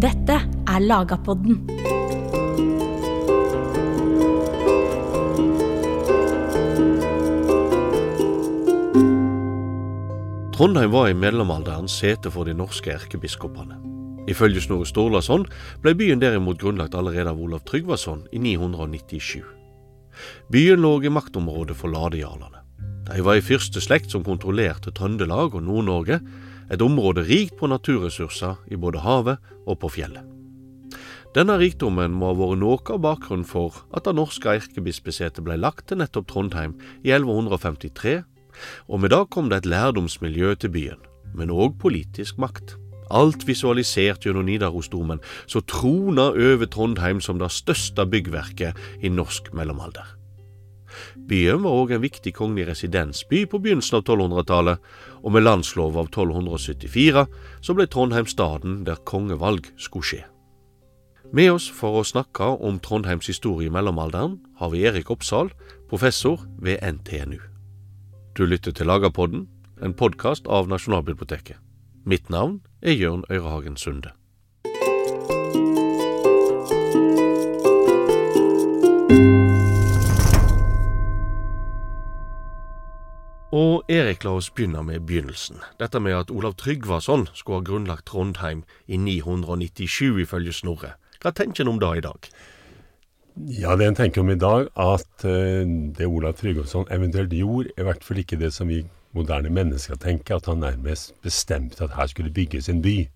Dette er Lagapodden. Trondheim var i mellomalderen sete for de norske erkebiskopene. Ifølge Snorre Sturlason ble byen derimot grunnlagt allerede av Olav Tryggvason i 997. Byen lå i maktområdet for ladejarlene. De var i første slekt som kontrollerte Trøndelag og Nord-Norge, et område rikt på naturressurser i både havet og på fjellet. Denne rikdommen må ha vært noe av bakgrunnen for at det norske erkebispesetet ble lagt til nettopp Trondheim i 1153, og med det kom det et lærdomsmiljø til byen, men òg politisk makt. Alt visualisert gjennom Nidarosdomen, som trona over Trondheim som det største byggverket i norsk mellomalder. Byen var òg en viktig kongelig residensby på begynnelsen av 1200-tallet, og med landslov av 1274 så ble Trondheim staden der kongevalg skulle skje. Med oss for å snakke om Trondheims historie i mellomalderen har vi Erik Oppsal, professor ved NTNU. Du lytter til Lagerpodden, en podkast av Nasjonalbiblioteket. Mitt navn er Jørn Øyrehagen Sunde. Og Erik, la oss begynne med begynnelsen. Dette med at Olav Tryggvason skulle ha grunnlagt Trondheim i 997, ifølge Snorre. Hva tenker en om det i dag? Ja, det en tenker om i dag, at uh, det Olav Tryggvason eventuelt gjorde, er i hvert fall ikke det som vi moderne mennesker tenker, at han nærmest bestemte at her skulle bygges en by.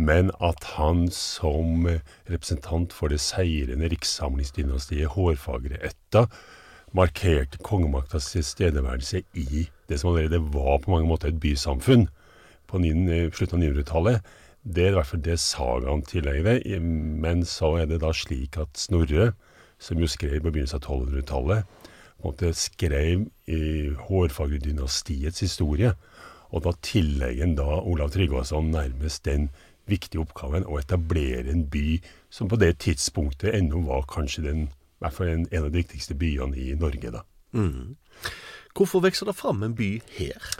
Men at han som representant for det seirende rikssamlingsdynastiet Hårfagre-ætta markerte kongemaktas tilstedeværelse i det som allerede var på mange måter et bysamfunn på slutten av 900-tallet. Det er i hvert fall det sagaen tillegger det. Men så er det da slik at Snorre, som jo skrev på begynnelsen av 1200-tallet, måtte skrev i Hårfagre-dynastiets historie. Og da tillegger da Olav Tryggvason nærmest den viktige oppgaven å etablere en by som på det tidspunktet ennå var kanskje den i hvert fall en, en, av de viktigste byene i Norge. da. Mm. Hvorfor vokser det fram en by her?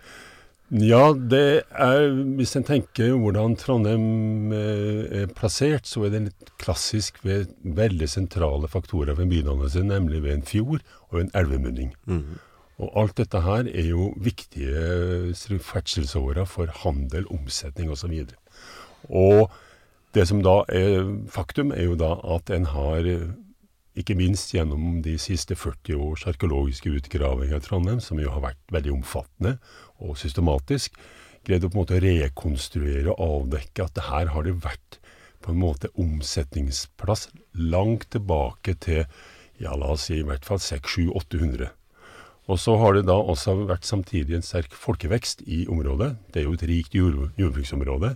Ja, det er Hvis en tenker hvordan Trondheim er plassert, så er det litt klassisk ved veldig sentrale faktorer ved en bydannelse, nemlig ved en fjord og en elvemunning. Mm. Og alt dette her er jo viktige ferdselsårer for handel, omsetning osv. Og, så og det som da er faktum, er jo da at en har ikke minst gjennom de siste 40 års arkeologiske utgravinger i Trondheim, som jo har vært veldig omfattende og systematisk, greid å på en måte rekonstruere og avdekke at det her har det vært på en måte omsetningsplass langt tilbake til ja, la oss si i hvert fall 600-800. Og så har det da også vært samtidig en sterk folkevekst i området. Det er jo et rikt jord, jordbruksområde.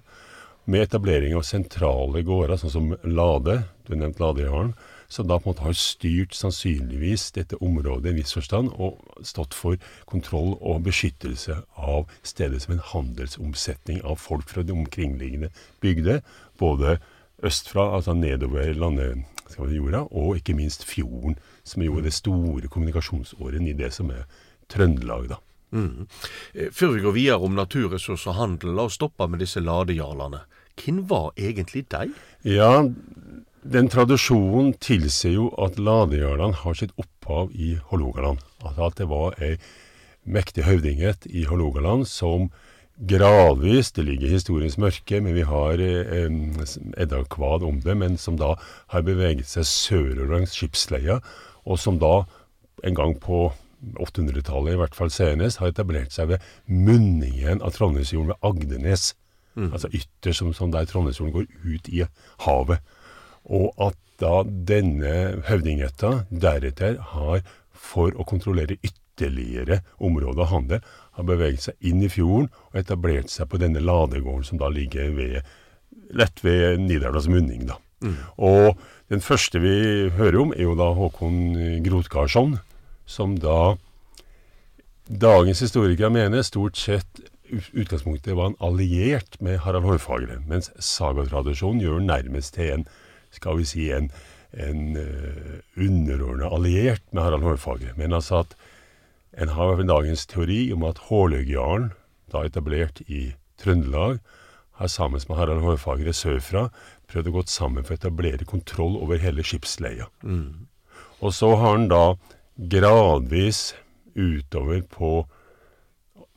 Med etablering av sentrale gårder, sånn som Lade, du har nevnt Ladejarlen, som da på en måte har styrt sannsynligvis dette området i en viss forstand, og stått for kontroll og beskyttelse av stedet som en handelsomsetning av folk fra de omkringliggende bygder, både østfra, altså nedover landejorda, og ikke minst fjorden, som jo er det store kommunikasjonsåren i det som er Trøndelag, da. Mm. Før vi går videre om naturressurser og handel, la oss stoppe med disse ladejarlene. Hvem var egentlig de? Ja, den tradisjonen tilsier jo at Ladejarland har sitt opphav i Hålogaland. Altså at det var ei mektig høvdinghet i Hålogaland som gradvis Det ligger i historiens mørke, men vi har eh, Edda Kvad om det, men som da har beveget seg sørover langs skipsleia, og som da en gang på 800-tallet, i hvert fall senest, har etablert seg ved munningen av Trondheimsfjorden ved Agdenes. Mm. Altså ytterst, som, som der Trondheimsfjorden går ut i havet. Og at da denne høvdingætta deretter har, for å kontrollere ytterligere områder av handel, har beveget seg inn i fjorden og etablert seg på denne ladegården som da ligger ved, lett ved Nidaros munning. da. Mm. Og den første vi hører om, er jo da Håkon Grotgardsson, som da dagens historikere mener stort sett utgangspunktet var en alliert med Harald Hårfagre, mens sagatradisjonen gjør nærmest til en skal vi si, en, en uh, underordna alliert med Harald Hårfagre. Men altså at en har dagens teori om at Håløyjarlen, da etablert i Trøndelag, har sammen med Harald Hårfagre sørfra prøvd å gå sammen for å etablere kontroll over hele skipsleia. Mm. Og så har han da gradvis utover på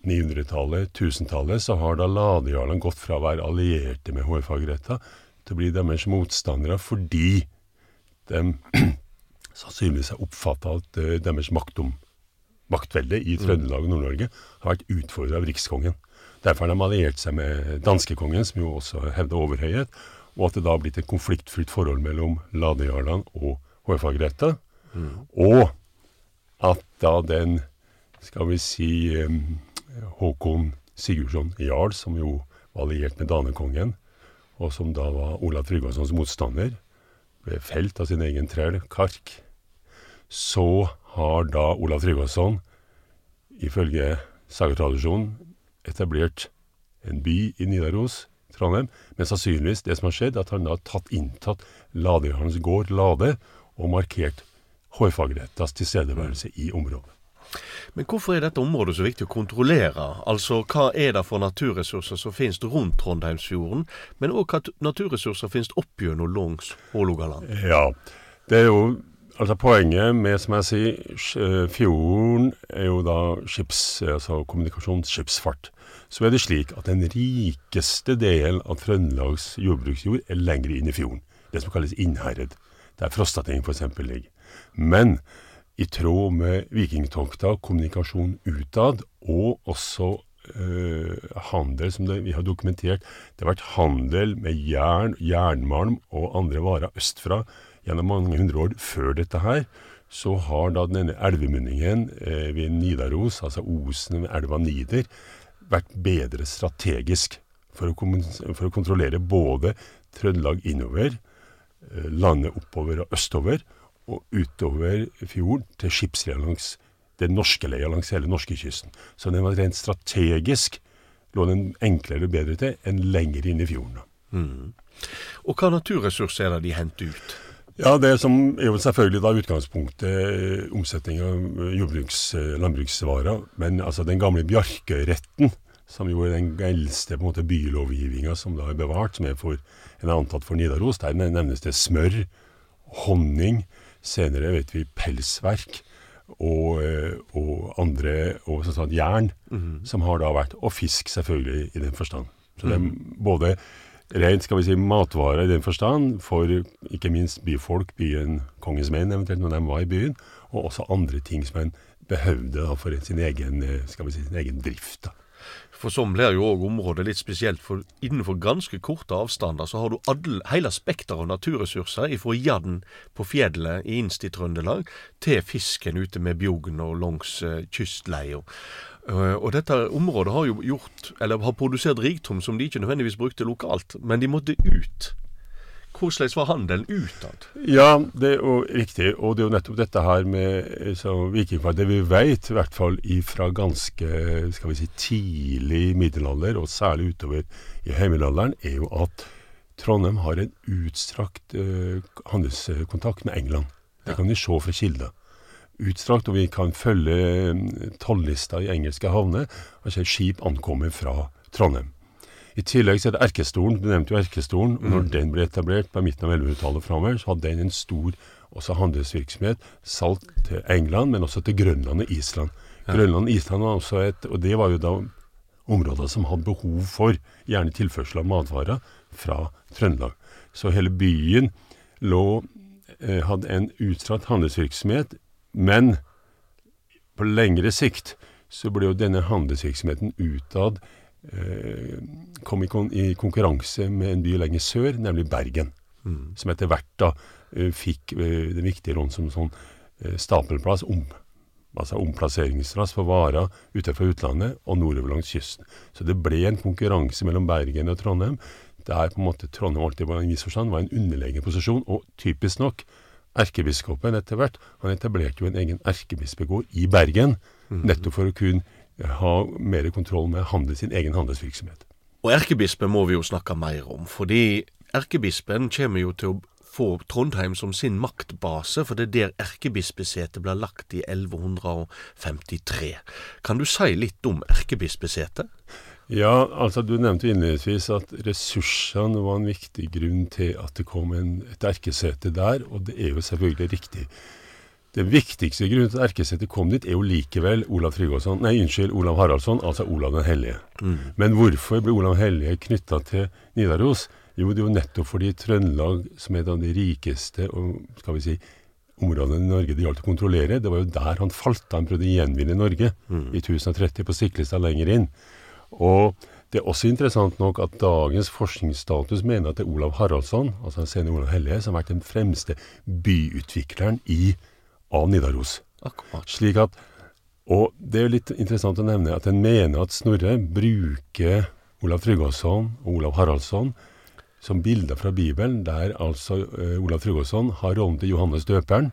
900-tallet, 1000-tallet, så har da ladejarlene gått fra å være allierte med hårfagretta til å bli deres motstandere fordi de sannsynligvis har oppfatta at uh, deres maktom, maktvelde i Trøndelag og Nord-Norge har vært utfordra av rikskongen. Derfor har de alliert seg med danskekongen, som jo også hevder overhøyhet, og at det da har blitt et konfliktfylt forhold mellom ladejarlene og hårfagretta. Mm. Og at da den, skal vi si, um, Håkon Sigurdsson jarl, som jo var alliert med danekongen, og som da var Olav Tryggvasons motstander, ble felt av sin egen trell, Kark, så har da Olav Tryggvason, ifølge sagatradisjonen, etablert en by i Nidaros, Trondheim, men sannsynligvis det som har skjedd, at han da har tatt inntatt Ladejarlens gård, Lade, og markert hårfagrettas tilstedeværelse i området. Men hvorfor er dette området så viktig å kontrollere? Altså, Hva er det for naturressurser som finnes rundt Trondheimsfjorden, men òg hva naturressurser finnes oppgjennom langs Hålogaland? Ja, det er jo Altså Poenget med, som jeg sier, fjorden er jo da skips, altså kommunikasjonsskipsfart. Så er det slik at den rikeste delen av Trøndelags jordbruksjord er lenger inn i fjorden. Det som kalles Innherred, der Frostating f.eks. ligger. Men i tråd med vikingtokta, kommunikasjon utad, og også eh, handel, som det, vi har dokumentert. Det har vært handel med jern, jernmalm og andre varer østfra gjennom mange hundre år før dette her. Så har da denne elvemunningen eh, ved Nidaros, altså Osen ved elva Nider, vært bedre strategisk for å, for å kontrollere både Trøndelag innover, eh, landet oppover og østover, og utover fjorden til skipsleia langs den norske leia langs hele norskekysten. Så den var rent strategisk lå den enklere og bedre til enn lenger inn i fjorden. Mm. Og hva naturressurser er det de henter ut? Ja, Det som er jo selvfølgelig da utgangspunktet omsetning av jordbruks, landbruksvarer. Men altså den gamle Bjarkøyretten, som jo er den eldste på en måte bylovgivninga som da er bevart, som er for, en er antatt for Nidaros, der nevnes det smør, honning, senere vet vi pelsverk og, og andre og sånn jern, Mm. som har da vært Og fisk, selvfølgelig, i den forstand. Så det er både rent skal vi si, matvare i den forstand, for ikke minst byfolk, byen, kongens menn eventuelt, når de var i byen, og også andre ting som en behøvde da, for sin egen, eh, skal vi si, sin egen drift. da. For sånn blir jo òg området litt spesielt, for innenfor ganske korte avstander så har du alle, hele spekteret av naturressurser, fra jadden på fjellet i inst i Trøndelag, til fisken ute med bjugn og langs uh, kystleia. Uh, og dette området har jo gjort, eller har produsert rikdom som de ikke nødvendigvis brukte lokalt, men de måtte ut. Hvordan var handelen utad? Ja, det er jo riktig. Og det er jo nettopp dette her med så vikingfart. Det vi vet, i hvert fall fra ganske skal vi si, tidlig middelalder, og særlig utover i høymiddelalderen, er jo at Trondheim har en utstrakt uh, handelskontakt med England. Det kan vi se fra kilder. Utstrakt, og vi kan følge um, tollista i engelske havner. se skip ankommer fra Trondheim. I tillegg så er det Erkestolen. Du nevnte jo Erkestolen. og Når den ble etablert på midten av 1100-tallet framover, så hadde den en stor også handelsvirksomhet. Salg til England, men også til Grønland og Island. Grønland og Island var også et Og det var jo da områder som hadde behov for gjerne tilførsel av matvarer fra Trøndelag. Så hele byen lå eh, hadde en utstrakt handelsvirksomhet, men på lengre sikt så ble jo denne handelsvirksomheten utad eh, kom i, kon i, konkurranse med en by lenger sør, nemlig Bergen. Mm. Som etter hvert da eh, fikk eh, den viktige rollen som sånn stapelplass, om, altså omplasseringsplass for varer utenfor utlandet og nordover langs kysten. Så det ble en konkurranse mellom Bergen og Trondheim, der på en måte Trondheim alltid var, en viss forstand var en underlegen posisjon. Og typisk nok, erkebiskopen etter hvert, han etablerte jo en egen erkebispegård i Bergen, nettopp for å kunne ha mer kontroll med handel, sin egen handelsvirksomhet. Og erkebispen må vi jo snakke mer om, fordi erkebispen kommer jo til å få Trondheim som sin maktbase, for det er der erkebispesetet ble lagt i 1153. Kan du si litt om erkebispesetet? Ja, altså du nevnte innledningsvis at ressursene var en viktig grunn til at det kom en, et erkesete der, og det er jo selvfølgelig riktig. Den viktigste grunnen til at erkesetet kom dit, er jo likevel Olav Tryggvason, nei, unnskyld, Olav Haraldsson, altså Olav den hellige. Mm. Men hvorfor ble Olav den hellige knytta til Nidaros? Jo, det er jo nettopp fordi Trøndelag, som er et av de rikeste og skal vi si, områdene i Norge det gjaldt å kontrollere, det var jo der han falt da han prøvde å gjenvinne Norge i 1030 på Stiklestad lenger inn. Og det er også interessant nok at dagens forskningsstatus mener at det er Olav Haraldsson, altså den senere Olav Hellige, som har vært den fremste byutvikleren i, av Nidaros. Akkurat. Slik at, og det er jo litt interessant å nevne at en mener at Snorre bruker Olav Tryggvason og Olav Haraldsson som bilder fra Bibelen, der altså uh, Olav Tryggvason har rollen til Johannes døperen.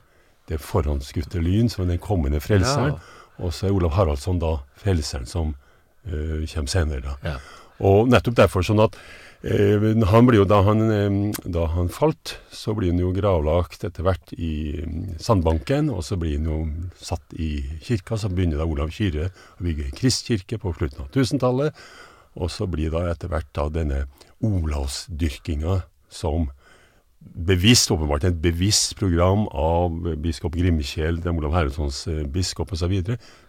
Det er forhåndskutte lyn som er den kommende frelseren. Og så er Olav Haraldsson da frelseren som uh, kommer senere. da. Ja. Og nettopp derfor sånn at han blir jo da han, eh, da han falt, så blir han jo gravlagt etter hvert i sandbanken, og så blir han jo satt i kirka. Så begynner da Olav Kyrre å bygge kristkirke på slutten av 1000-tallet. Og så blir da etter hvert da denne Olavsdyrkinga som bevisst, åpenbart et bevisst program av biskop Grimkjell, den Olav Haraldssons eh, biskop osv.,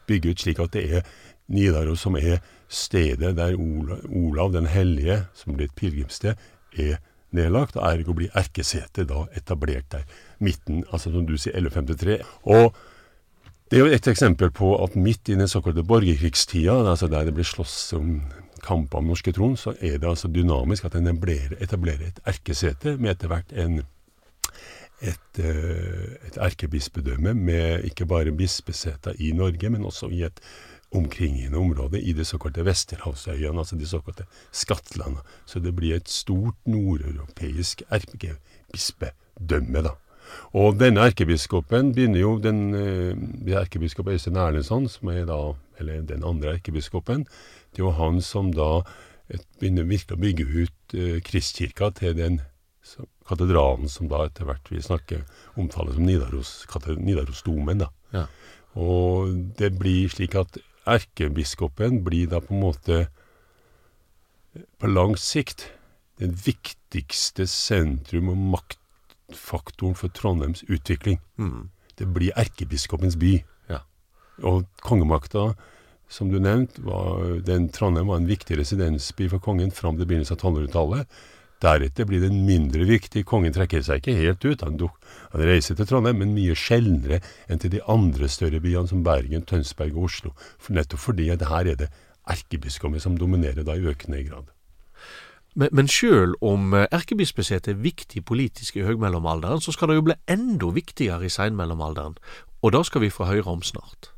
bygge ut slik at det er Nidaros som er stedet der Ola, Olav den hellige, som blir et pilegrimssted, er nedlagt, og ergo blir erkesetet da etablert der. Midten, altså som du sier, 1153. Og det er jo et eksempel på at midt i den såkalte borgerkrigstida, altså der det blir slåss om kamper om norske tron, så er det altså dynamisk at en etablerer et erkesete med etter hvert en et, eh, et erkebispedømme med ikke bare bispeseter i Norge, men også i et omkringliggende område i de såkalte Vesterhavsøyene, altså de såkalte skattlandene. Så det blir et stort nordeuropeisk erkebispedømme, da. Og denne erkebiskopen begynner jo den, den erkebiskop Øystein Erlendsson, som er da, eller den andre erkebiskopen, det er jo han som da et, begynner virkelig å bygge ut eh, kristkirka til den så, katedralen som da etter hvert vi snakker omtales som Nidaros, Nidarosdomen. da. Ja. Og det blir slik at erkebiskopen blir da på en måte på lang sikt den viktigste sentrum og maktfaktoren for Trondheims utvikling. Mm. Det blir erkebiskopens by. Ja. Og kongemakta, som du nevnte, Trondheim var en viktig residensby for kongen fram til begynnelsen av 1200-tallet. Deretter blir den mindre viktig. Kongen trekker seg ikke helt ut. Han, han reiser til Trondheim, men mye sjeldnere enn til de andre større byene som Bergen, Tønsberg og Oslo. For nettopp fordi at her er det erkebiskopen som dominerer da i økende grad. Men, men sjøl om eh, erkebispesetet er viktig politisk i høgmellomalderen, så skal det jo bli enda viktigere i seinmellomalderen. Og det skal vi få høre om snart.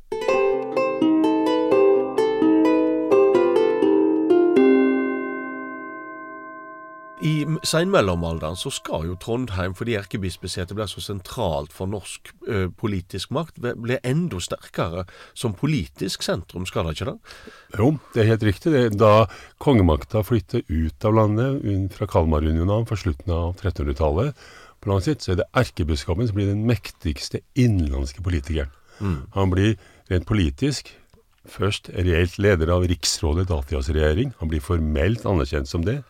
I seinmellomalderen så skal jo Trondheim, fordi erkebispesetet blir så sentralt for norsk ø, politisk makt, bli enda sterkere som politisk sentrum, skal det ikke det? Jo, det er helt riktig. Da kongemakta flytter ut av landet fra Kalmarunionen fra slutten av 1300-tallet, på lang sikt, så er det erkebiskopen som blir den mektigste innenlandske politikeren. Han blir rent politisk først reelt leder av riksrådet, Datias regjering. Han blir formelt anerkjent som det.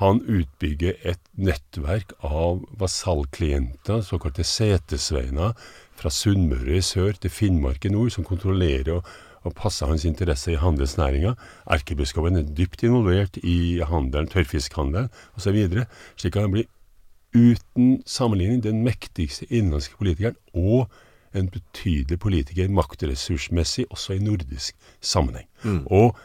Han utbygger et nettverk av vasallklienter, såkalte setesveiner, fra Sunnmøre i sør til Finnmark i nord, som kontrollerer og, og passer hans interesser i handelsnæringa. Erkebiskopen er dypt involvert i handelen, tørrfiskhandelen osv., slik at han blir uten sammenligning den mektigste innenlandske politikeren og en betydelig politiker maktressursmessig også i nordisk sammenheng. Og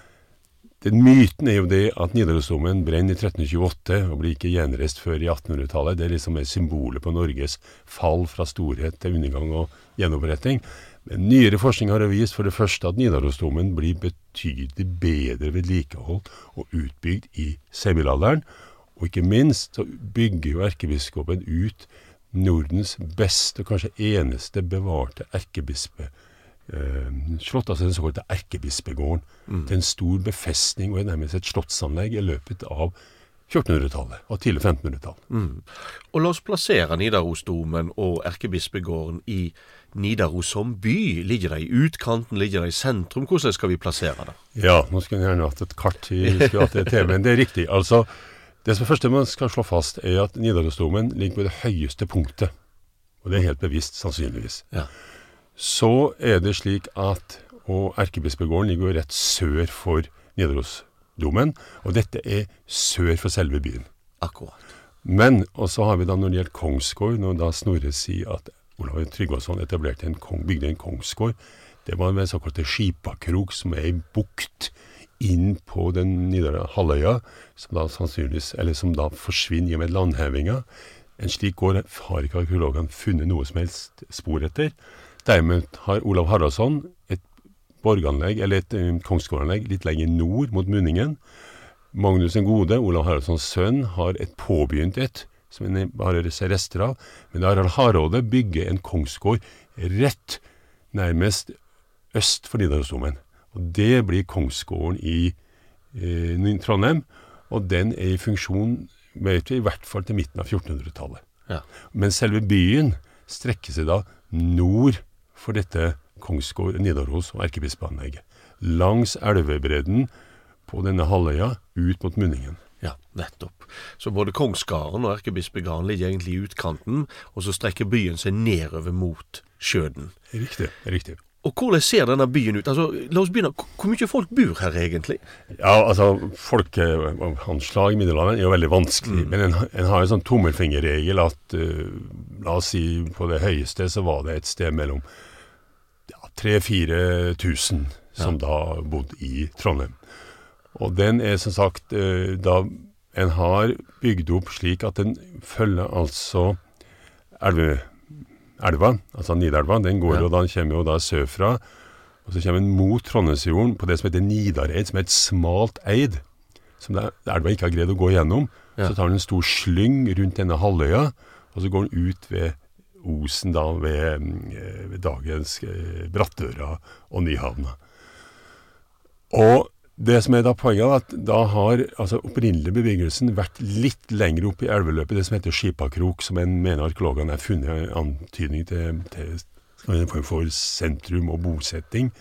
den myten er jo det at Nidarosdomen brenner i 1328 og blir ikke gjenreist før i 1800-tallet. Det er liksom er symbolet på Norges fall fra storhet til undergang og gjenoppretting. Men nyere forskning har vist for det første at Nidarosdomen blir betydelig bedre vedlikeholdt og utbygd i semilalderen. Og ikke minst så bygger jo erkebiskopen ut Nordens beste og kanskje eneste bevarte erkebispe eh, slott, altså den såkalte erkebispegården. Mm. Til en stor befestning og nærmest et slottsanlegg i løpet av 1400-tallet og tidlig 1500-tall. Mm. Og la oss plassere Nidarosdomen og erkebispegården i Nidaros som by. Ligger de i utkanten, ligger de i sentrum? Hvordan skal vi plassere det? Ja, nå skulle jeg gjerne hatt et kart i men det er riktig. Altså, det som første man skal slå fast, er at Nidarosdomen ligger på det høyeste punktet. Og det er helt bevisst, sannsynligvis. Ja. Så er det slik at Og erkebispegården ligger jo rett sør for Nidarosdomen. Og dette er sør for selve byen. Akkurat. Men, og så har vi da når det gjelder kongsgård, når da Snorre sier at Olav Tryggvason etablerte en kong, bygde en kongsgård, det var med såkalte Skipakrok, som er ei bukt inn på den nidre halvøya, som da sannsynligvis, eller som da forsvinner i og med landhevinga. En slik gård har ikke arkeologene funnet noe som helst spor etter. Derimot har Olav Haraldsson et borganlegg, eller et um, kongsgårdanlegg litt lenger nord, mot munningen. Magnus den gode, Olav Haraldssons sønn, har et påbegynt et, som en bare ser rester av. Men Harald Hardråde bygger en kongsgård rett nærmest øst for Nidarosdomen. Og det blir kongsgården i eh, Trondheim, og den er i funksjon vet vi, i hvert fall til midten av 1400-tallet. Ja. Men selve byen strekker seg da nord for dette Kongsgård, Nidaros og erkebispeanlegget. Langs elvebredden på denne halvøya ut mot munningen. Ja, nettopp. Så både Kongsgarden og Erkebispegården ligger egentlig i utkanten, og så strekker byen seg nedover mot sjøen. Riktig. riktig. Og hvordan ser denne byen ut? Altså, La oss begynne. Hvor- mye folk bor her egentlig? Ja, altså, folkeanslag i Middelhavet er jo veldig vanskelig. Men en, en har en sånn tommelfingerregel at uh, La oss si på det høyeste så var det et sted mellom 3000-4000 som da bodde i Trondheim. Og den er som sagt eh, da en har bygd opp slik at den følger altså elve, elva, altså Nidelva. Den går Ja. og den kommer jo da sørfra. Og så kommer den mot Trondheimsfjorden på det som heter Nidareid, som er et smalt eid. Som det, elva ikke har greid å gå gjennom. Ja. Så tar den en stor slyng rundt denne halvøya, og så går den ut ved Osen, da, ved, eh, ved dagens eh, Brattøra og Nyhavna. Og det som er da poenget, er at da har altså opprinnelig bebyggelsen vært litt lenger opp i elveløpet, det som heter Skipakrok, som en mener arkeologene har funnet antydning til, til en form for sentrum og bosetting.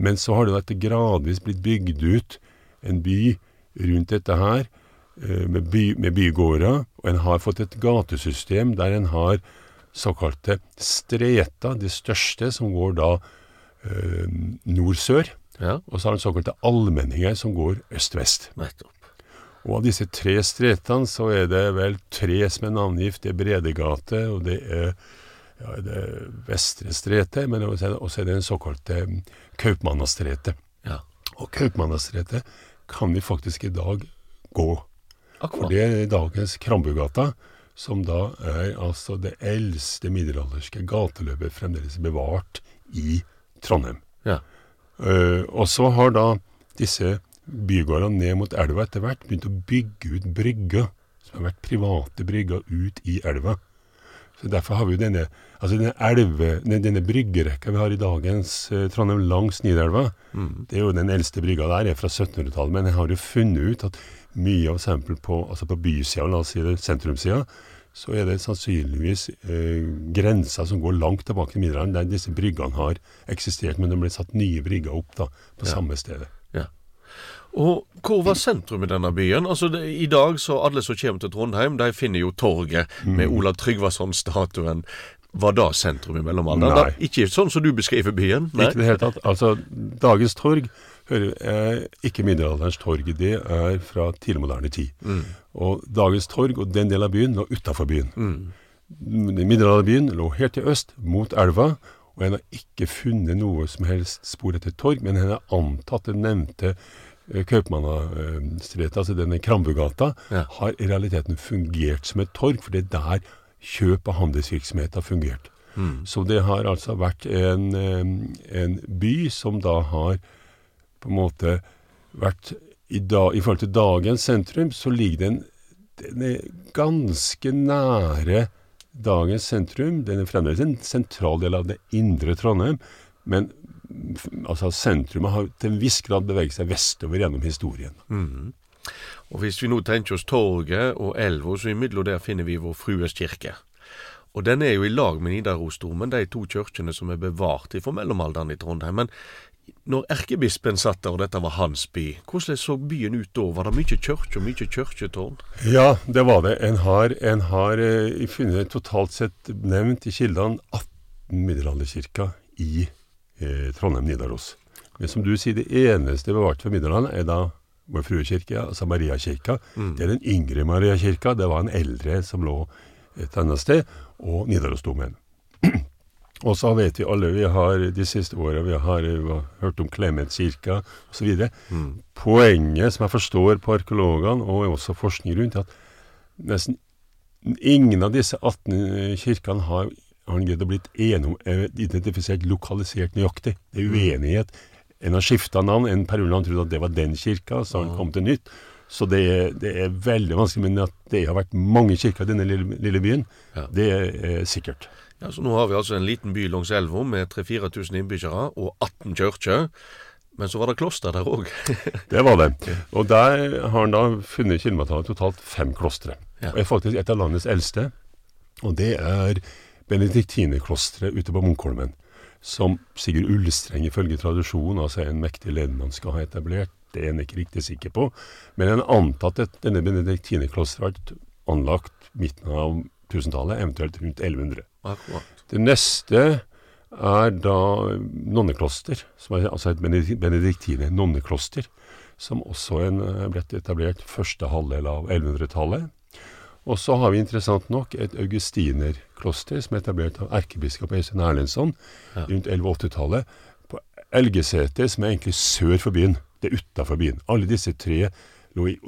Men så har det dette gradvis blitt bygd ut en by rundt dette her, eh, med, by, med bygårder, og en har fått et gatesystem der en har såkalte strieta, de største, som går da eh, nord-sør. Ja, Og så har den såkalte allmenninger som går øst-vest. nettopp. Og av disse tre stretene så er det vel tre som er navngitt. Det er Bredegate, og det er, ja, det er Vestre Strete, men også er det- den såkalte Kaupmannastrete. Ja, Og Kaupmannastrete kan vi faktisk i dag gå. For det er dagens Krambugata, som da er altså det eldste middelalderske gateløpet fremdeles bevart i Trondheim. Ja. Uh, og så har da disse bygårdene ned mot elva etter hvert begynt å bygge ut brygger, som har vært private brygger ut i elva. Så Derfor har vi jo denne, altså denne, elve, denne, denne bryggerekka vi har i dagens uh, Trondheim langs Nidelva. Det er jo Den eldste brygga der er fra 1700-tallet, men jeg har jo funnet ut at mye av eksempel på, altså på bysida, la oss si det, sentrumssida, så er det sannsynligvis eh, grenser som går langt tilbake til middelalderen, der disse bryggene har eksistert, men det ble satt nye brygger opp da, på Ja. samme stedet. Ja. Og hvor var sentrum i denne byen? Altså det, I dag så alle som kommer til Trondheim, de finner jo torget med Olav Tryggvason-statuen. Var da sentrum i mellomalderen? Nei. Da, ikke sånn som du beskriver byen? Nei. Ikke i det hele tatt. Altså, dagens torg hører, er ikke middelalderens torg. Det er fra tidlig moderne tid. Og dagens torg og den delen av byen lå utafor byen. Mm. Middelalderbyen lå helt til øst, mot elva, og en har ikke funnet noe som helst spor etter torg, men en har antatt den nevnte eh, Kaupmannastretet, altså denne Krambugata, Ja. har i realiteten fungert som et torg, for det er der kjøp av handelsvirksomhet har fungert. Så det har altså vært en, eh, en by som da har på en måte vært i, da, I forhold til dagens sentrum, så ligger den, den er ganske nære dagens sentrum. Den er fremdeles en sentral del av det indre Trondheim, men altså, sentrumet har til en viss grad beveget seg vestover gjennom historien. Og hvis vi nå tenker oss torget og elva, så imidlertid der finner vi Vår Frues kirke. Og den er jo i lag med Nidarosdomen, de to kirkene som er bevart fra mellomalderen i Trondheim. Men når erkebispen satt der, og dette var hans by, hvordan så byen ut da? Var det mye kirke og mye kirketårn? Ja, det var det. En har, en har eh, funnet totalt sett nevnt i kildene 18 middelalderkirker i eh, Trondheim-Nidaros. Men som du sier, det eneste bevarte fra middelalderen er da Vår Frue kirke, altså Mariakirka. Mm. Det er den yngre Mariakirka. Det var en eldre som lå et annet sted. Og Nidarosdomen. Og så vet vi alle, vi har de siste åra vi har uh, hørt om Klemetskirka osv. Mm. Poenget som jeg forstår på arkeologene, og også forskning rundt, er at nesten ingen av disse 18 kirkene har har greid å blitt eh, identifisert, lokalisert nøyaktig. Det er uenighet. En har skifta navn. En periode han trodde at det var den kirka, så han kom til nytt. Så det er, det er veldig vanskelig. Men at det har vært mange kirker i denne lille, lille byen, Ja. det er sikkert. Ja, så Nå har vi altså en liten by langs elva med 3000-4000 innbyggere og 18 kirker. Men så var det kloster der òg. Det var det. Og der har han da funnet kildemateriale totalt fem klostre. Ja. Og er faktisk et av landets eldste. Og det er benediktinerklosteret ute på Munkholmen. Som Sigurd Ullstreng ifølge tradisjonen, altså en mektig ledermann, skal ha etablert. Det er en ikke riktig sikker på. Men en antatt at denne benediktinerklosteret ble anlagt midten av 1000-tallet, eventuelt rundt 1100. Akkurat. Det neste er da nonnekloster, som er altså et benediktine nonnekloster, som også en, er blitt etablert første halvdel av 1100-tallet. Og så har vi interessant nok et augustinerkloster som er etablert av erkebiskop Øystein Erlendsson Ja. rundt 1180-tallet på Elgeseter, som er egentlig sør for byen. Det er utafor byen. Alle disse tre lå i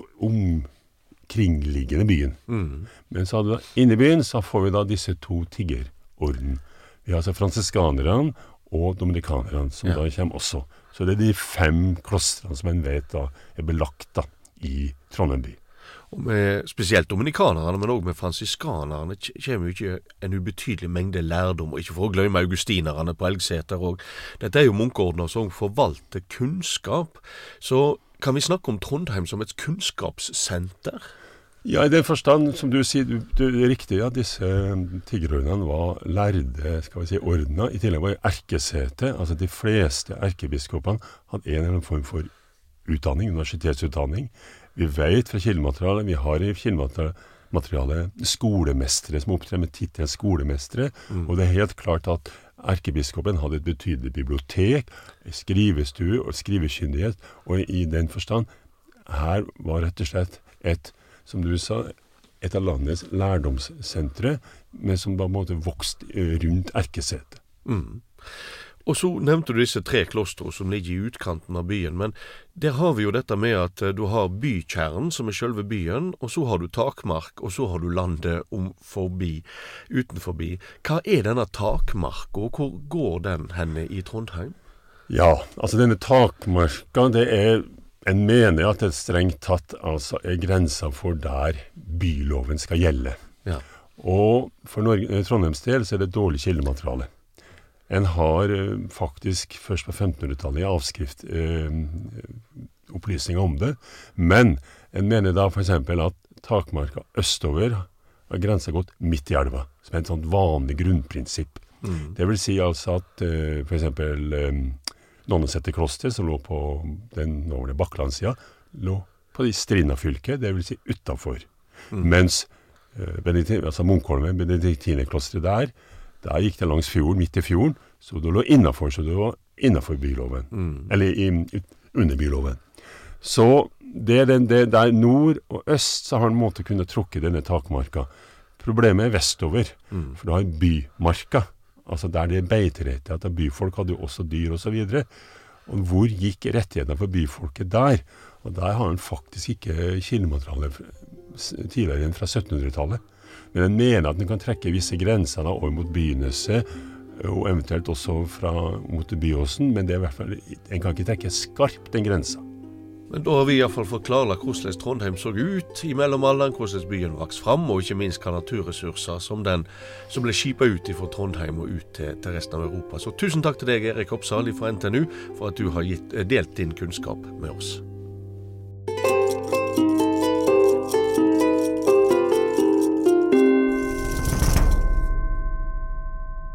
omkringliggende byen. Mm. Men så hadde vi inne i byen så får vi da disse to tiggerorden. Vi har altså fransiskanerne og dominikanerne, som Ja. da kommer også. Så det er de fem klostrene som en vet da er belagt da i Trondheim by. Og med spesielt dominikanerne, men òg med fransiskanerne, kommer jo ikke en ubetydelig mengde lærdom. Og ikke for å glemme augustinerne på Elgseter òg. Dette er jo munkeordener som forvalter kunnskap. Så kan vi snakke om Trondheim som et kunnskapssenter? Ja, i den forstand, som du sier, du, du, det er riktig at disse um, tiggerordnene var lærde skal vi si, ordener. I tillegg var det erkesete. Altså de fleste erkebiskopene hadde en eller annen form for utdanning, universitetsutdanning. Vi vet fra kildematerialet, vi har i kildematerialet skolemestere som opptrer med tittelen skolemestere, og det er helt klart at erkebiskopen hadde et betydelig bibliotek, skrivestue og skrivekyndighet, og i den forstand, her var rett og slett et, som du sa, et av landets lærdomssentre, men som på en måte vokste eh, rundt erkesetet. Mm. Og så nevnte du disse tre klostrene som ligger i utkanten av byen. Men der har vi jo dette med at eh, du har bykjernen, som er sjølve byen, og så har du takmark, og så har du landet om forbi, utenforbi. Hva er denne takmarka, og hvor går den henne i Trondheim? Ja, altså denne takmarka, det er En mener at det strengt tatt altså er grensa for der byloven skal gjelde. Ja. Og for Norge, eh, Trondheims del så er det dårlig kildemateriale. En har eh, faktisk først på 1500-tallet i avskrift eh, opplysninger om det. Men en mener da f.eks. at takmarka østover har grensa gått midt i elva, som er et sånt vanlig grunnprinsipp. Mm. Det vil si altså at eh, f.eks. Eh, Nonneseterklosteret, som lå på den nåværende Bakklandssida, lå på de Strinda-fylket, det vil si utafor. Mens eh, Benediktin, altså Munkholmen, benediktinerklosteret der, der gikk det langs fjorden, midt i fjorden, så det lå innafor, så det var innafor byloven. Mm. Eller i, under byloven. Så det er den, det der nord og øst så har en måte kunne trukke denne takmarka. Problemet er vestover, Mm. for da har bymarka. Altså der det er beiterettigheter. Byfolk hadde jo også dyr osv. Og, og hvor gikk rettighetene for byfolket der? Og der har en faktisk ikke kildemateriale tidligere enn fra 1700-tallet. Men en mener at en kan trekke visse grenser da over mot begynnelse, og eventuelt også fra mot Byåsen, men det er i hvert fall, en kan ikke trekke skarpt den grensa. Men da har vi iallfall fått klarlagt hvordan Trondheim så ut i mellomalderen, hvordan byen vokste fram, og ikke minst hva naturressurser som den som ble skipa ut fra Trondheim og ut til, til resten av Europa. Så tusen takk til deg, Erik Oppsal fra NTNU, for at du har gitt, delt din kunnskap med oss.